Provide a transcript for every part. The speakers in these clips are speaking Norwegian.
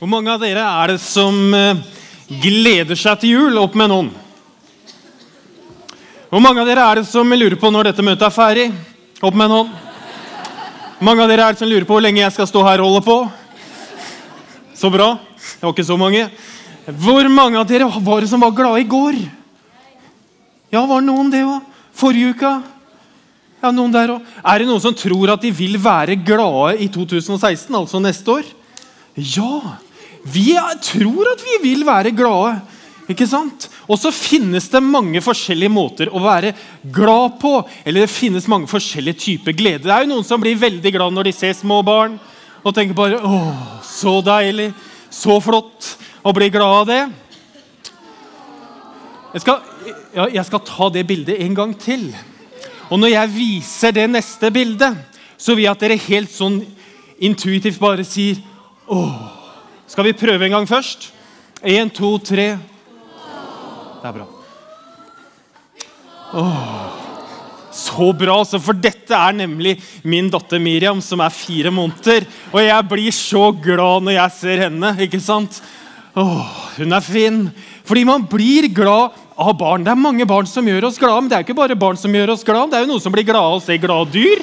Hvor mange av dere er det som eh, gleder seg til jul? Opp med noen. Hvor mange av dere er det som lurer på når dette møtet er ferdig? Opp med noen. Hvor mange av dere er det som lurer på hvor lenge jeg skal stå her og holde på? Så bra. Det var ikke så mange. Hvor mange av dere var det som var glade i går? Ja, var det noen det òg? Forrige uka? Ja, noen der også. Er det noen som tror at de vil være glade i 2016, altså neste år? Ja! Vi tror at vi vil være glade. Ikke sant? Og så finnes det mange forskjellige måter å være glad på. Eller det finnes mange forskjellige typer glede. Det er jo noen som blir veldig glad når de ser små barn og tenker bare Å, så deilig. Så flott å bli glad av det. Jeg skal, ja, jeg skal ta det bildet en gang til. Og når jeg viser det neste bildet, så vil jeg at dere helt sånn intuitivt bare sier Åh. Skal vi prøve en gang først? Én, to, tre. Det er bra. Åh. Så bra, altså, for dette er nemlig min datter Miriam, som er fire måneder. Og jeg blir så glad når jeg ser henne. ikke sant? Åh, hun er fin. Fordi man blir glad av barn. Det er mange barn som gjør oss glade, men det er ikke bare barn som gjør oss glade. Det er jo noen som blir glade av å se glade dyr.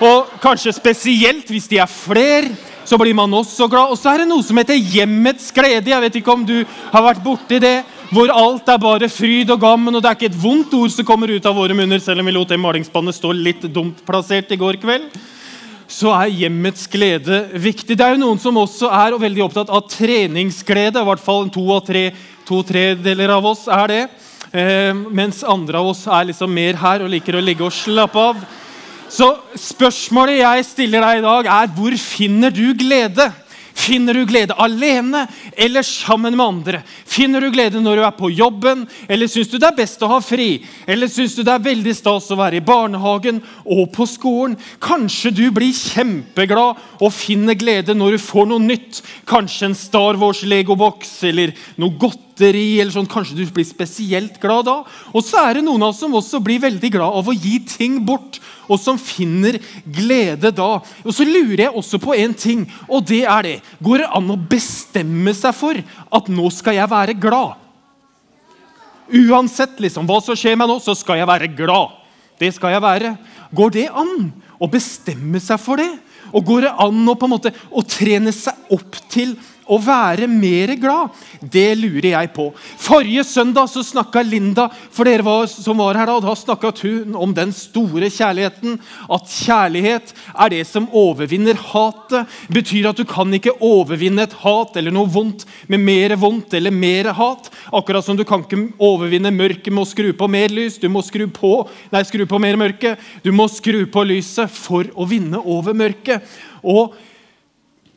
Og kanskje spesielt hvis de er flere så blir man også glad. Og så er det noe som heter hjemmets glede. Jeg vet ikke om du har vært borti det. Hvor alt er bare fryd og gammen, og det er ikke et vondt ord som kommer ut av våre munner, selv om vi lot det malingsspannet stå litt dumt plassert i går kveld. Så er hjemmets glede viktig. Det er jo noen som også er veldig opptatt av treningsglede. I hvert fall to av tre, to tredeler av oss er det. Eh, mens andre av oss er liksom mer her og liker å ligge og slappe av. Så spørsmålet jeg stiller deg i dag, er hvor finner du glede? Finner du glede alene eller sammen med andre? Finner du glede når du er på jobben, eller syns du det er best å ha fri? Eller syns du det er veldig stas å være i barnehagen og på skolen? Kanskje du blir kjempeglad og finner glede når du får noe nytt. Kanskje en Star Wars-legoboks eller noe godteri. eller sånn. Kanskje du blir spesielt glad da. Og så er det noen av oss som også blir veldig glad av å gi ting bort og som finner glede da. Og Så lurer jeg også på en ting, og det er det. Går det an å bestemme seg for at nå skal jeg være glad? Uansett liksom, hva som skjer meg nå, så skal jeg være glad. Det skal jeg være. Går det an å bestemme seg for det? Og går det an å, på en måte, å trene seg opp til å være mer glad? Det lurer jeg på. Forrige søndag så snakka Linda for dere var, som var her da, og da snakket hun om den store kjærligheten. At kjærlighet er det som overvinner hatet. betyr at du kan ikke overvinne et hat eller noe vondt med mer vondt eller mer hat. Akkurat som du kan ikke overvinne mørket med å skru på mer lys. Du må skru på, nei, skru på mer mørke. Du må skru på lyset for å vinne over mørket. Og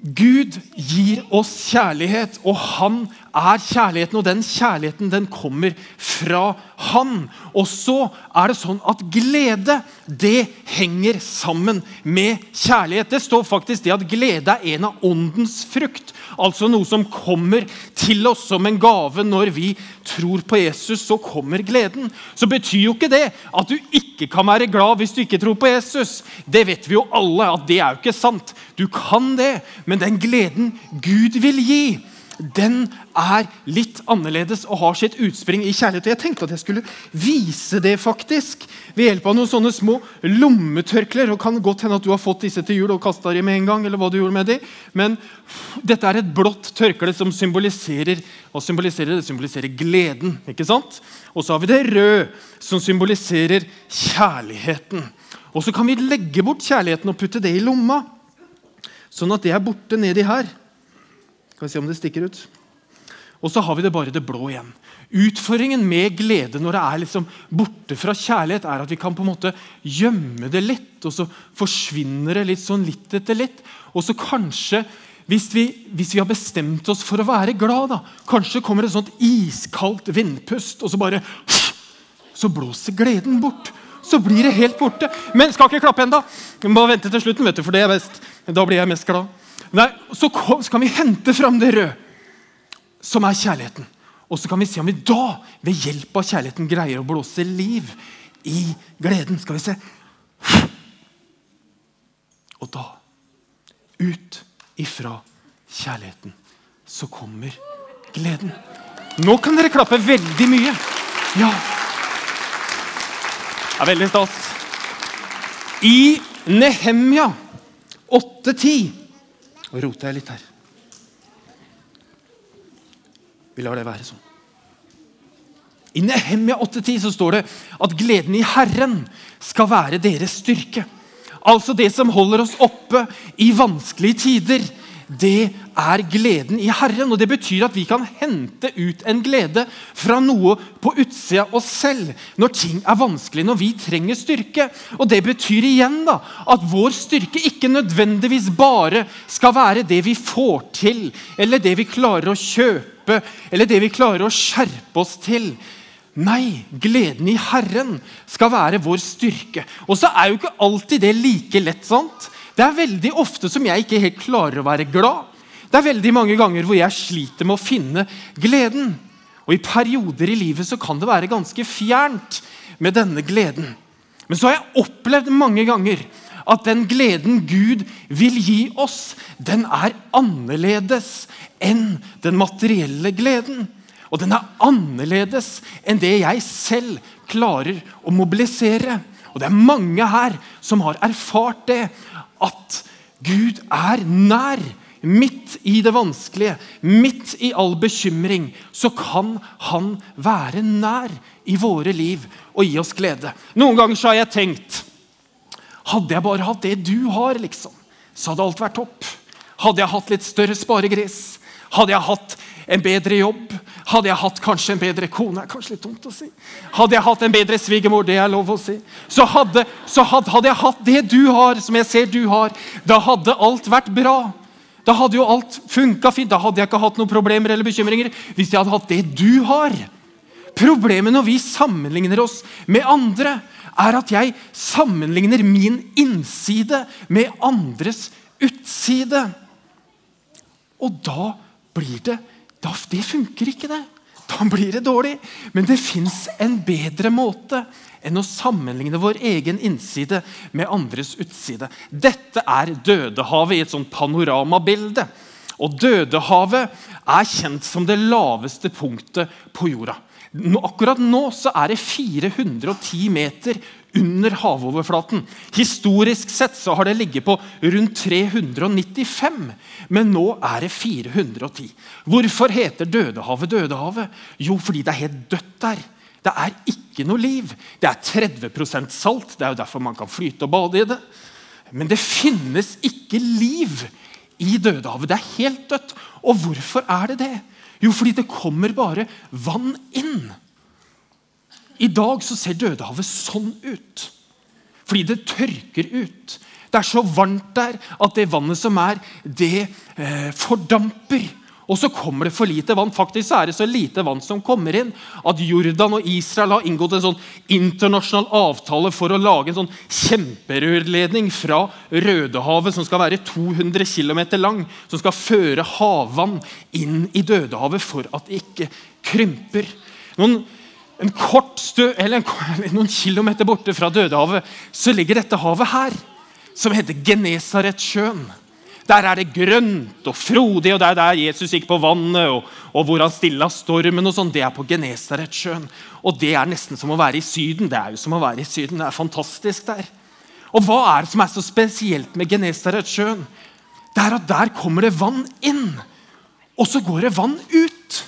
Gud gir oss kjærlighet, og han er kjærligheten. Og den kjærligheten den kommer fra han. Og så er det sånn at glede det henger sammen med kjærlighet. Det står faktisk det at glede er en av åndens frukt. Altså noe som kommer til oss som en gave når vi tror på Jesus. Så kommer gleden. Så betyr jo ikke det at du ikke kan være glad hvis du ikke tror på Jesus. Det vet vi jo alle at det er jo ikke sant. Du kan det, men den gleden Gud vil gi den er litt annerledes og har sitt utspring i kjærlighet. Og Jeg tenkte at jeg skulle vise det faktisk ved hjelp av noen sånne små lommetørklær. og kan godt hende at du har fått disse til jul og kasta dem med en gang. eller hva du gjorde med dem. Men dette er et blått tørkle som symboliserer hva symboliserer det? symboliserer gleden. ikke sant? Og så har vi det røde, som symboliserer kjærligheten. Og så kan vi legge bort kjærligheten og putte det i lomma, sånn at det er borte nedi her. Skal vi se om det stikker ut. Og så har vi det bare det blå igjen. Utfordringen med glede når det er liksom borte fra kjærlighet, er at vi kan på en måte gjemme det litt, og så forsvinner det litt sånn litt etter litt. Og så kanskje, hvis vi, hvis vi har bestemt oss for å være glad, da, kanskje kommer det et sånt iskaldt vindpust, og så bare Så blåser gleden bort. Så blir det helt borte. Men skal ikke klappe ennå. Må vente til slutten, vet du, for det er best. Da blir jeg mest glad. Nei, så kan vi hente fram det røde, som er kjærligheten. Og så kan vi se om vi da, ved hjelp av kjærligheten, greier å blåse liv i gleden. Skal vi se. Og da, ut ifra kjærligheten, så kommer gleden. Nå kan dere klappe veldig mye. Ja. Det er veldig stas. I Nehemja 8.10 Nå roter jeg litt her. Vi lar det være sånn. I Nehemia 8.10 så står det at gleden i Herren skal være deres styrke. Altså det som holder oss oppe i vanskelige tider. Det er gleden i Herren. og Det betyr at vi kan hente ut en glede fra noe på utsida oss selv når ting er vanskelig, når vi trenger styrke. Og Det betyr igjen da, at vår styrke ikke nødvendigvis bare skal være det vi får til, eller det vi klarer å kjøpe, eller det vi klarer å skjerpe oss til. Nei, gleden i Herren skal være vår styrke. Og så er jo ikke alltid det like lett. sant? Det er veldig ofte som jeg ikke helt klarer å være glad. Det er veldig mange ganger hvor jeg sliter med å finne gleden. Og I perioder i livet så kan det være ganske fjernt med denne gleden. Men så har jeg opplevd mange ganger at den gleden Gud vil gi oss, den er annerledes enn den materielle gleden. Og den er annerledes enn det jeg selv klarer å mobilisere. Og det er mange her som har erfart det. At Gud er nær. Midt i det vanskelige, midt i all bekymring, så kan han være nær i våre liv og gi oss glede. Noen ganger så har jeg tenkt Hadde jeg bare hatt det du har, liksom, så hadde alt vært topp. Hadde jeg hatt litt større sparegris, hadde jeg hatt en bedre jobb, hadde jeg hatt kanskje en bedre kone er kanskje litt dumt å si. Hadde jeg hatt en bedre svigermor, det er lov å si. Så, hadde, så hadde, hadde, jeg hatt det du har, som jeg ser du har, da hadde alt vært bra. Da hadde jo alt funka fint. Da hadde jeg ikke hatt noen problemer eller bekymringer. hvis jeg hadde hatt det du har. Problemet når vi sammenligner oss med andre, er at jeg sammenligner min innside med andres utside. Og da blir det da, det funker ikke, det. Da blir det dårlig. Men det fins en bedre måte enn å sammenligne vår egen innside med andres utside. Dette er Dødehavet i et sånt panoramabilde. Og Dødehavet er kjent som det laveste punktet på jorda. Akkurat nå så er det 410 meter under havoverflaten. Historisk sett så har det ligget på rundt 395, men nå er det 410. Hvorfor heter Dødehavet Dødehavet? Jo, fordi det er helt dødt der. Det er ikke noe liv. Det er 30% salt. Det er jo derfor man kan flyte og bade i det. Men det finnes ikke liv i Dødehavet. Det er helt dødt. Og hvorfor er det det? Jo, fordi det kommer bare vann inn. I dag så ser Dødehavet sånn ut. Fordi det tørker ut. Det er så varmt der at det vannet som er, det eh, fordamper. Og så kommer det for lite vann. Faktisk er det så lite vann som kommer inn at Jordan og Israel har inngått en sånn internasjonal avtale for å lage en sånn kjemperørledning fra Rødehavet, som skal være 200 km lang, som skal føre havvann inn i Dødehavet for at det ikke krymper. Noen en kort stø, eller en, noen kilometer borte fra Dødehavet så ligger dette havet her, som heter Genesaretsjøen. Der er det grønt og frodig, og det er der Jesus gikk på vannet. og, og hvor han stilla stormen. og sånn, Det er på Genesaretsjøen. Og det er nesten som å være i Syden. Det er jo som å være i Syden. Det er fantastisk der. Og hva er det som er så spesielt med Genesaretsjøen? Det er at der kommer det vann inn, og så går det vann ut.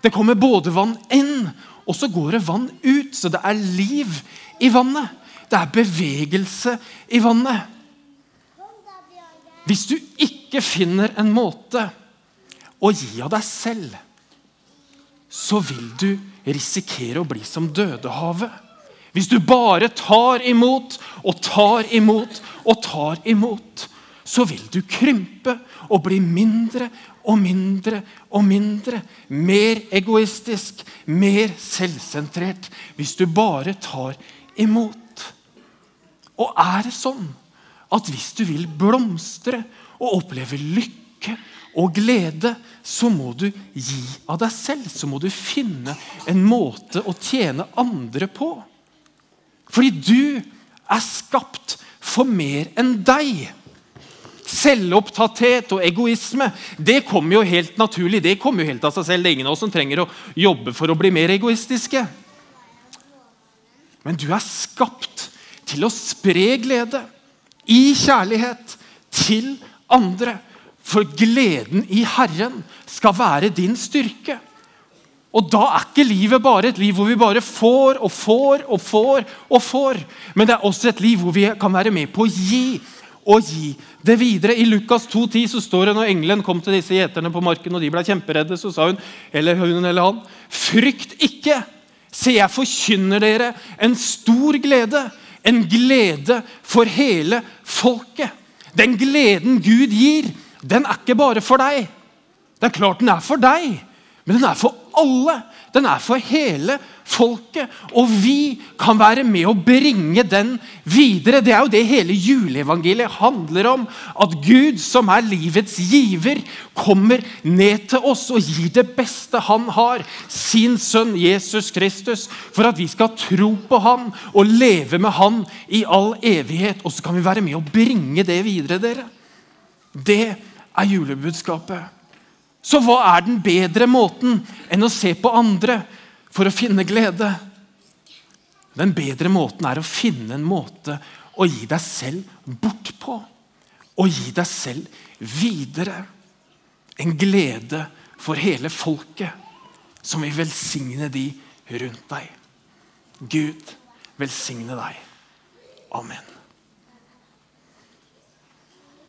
Det kommer både vann inn, og så går det vann ut. Så det er liv i vannet. Det er bevegelse i vannet. Hvis du ikke finner en måte å gi av deg selv, så vil du risikere å bli som Dødehavet. Hvis du bare tar imot og tar imot og tar imot, så vil du krympe og bli mindre og mindre og mindre. Mer egoistisk, mer selvsentrert. Hvis du bare tar imot. Og er det sånn at hvis du vil blomstre og oppleve lykke og glede, så må du gi av deg selv. Så må du finne en måte å tjene andre på. Fordi du er skapt for mer enn deg. Selvopptatthet og egoisme det kommer jo helt naturlig. Det kommer jo helt av seg selv. Det er ingen av oss som trenger å jobbe for å bli mer egoistiske. Men du er skapt til å spre glede i kjærlighet til andre. For gleden i Herren skal være din styrke. Og Da er ikke livet bare et liv hvor vi bare får og får og får. og får. Men det er også et liv hvor vi kan være med på å gi og gi det videre. I Lukas 2,10 så står det når engelen kom til disse gjeterne på marken og de ble kjemperedde, så sa hun eller hun eller han, frykt ikke, se jeg forkynner dere en stor glede. En glede for hele folket. Den gleden Gud gir, den er ikke bare for deg. Det er klart den er for deg, men den er for alle. Den er for hele folket. Og vi kan være med å bringe den videre. Det er jo det hele juleevangeliet handler om. At Gud, som er livets giver, kommer ned til oss og gir det beste han har, sin sønn Jesus Kristus, for at vi skal tro på han og leve med han i all evighet. Og så kan vi være med å bringe det videre, dere. Det er julebudskapet. Så hva er den bedre måten enn å se på andre for å finne glede? Den bedre måten er å finne en måte å gi deg selv bort på. Og gi deg selv videre. En glede for hele folket som vil velsigne de rundt deg. Gud velsigne deg. Amen.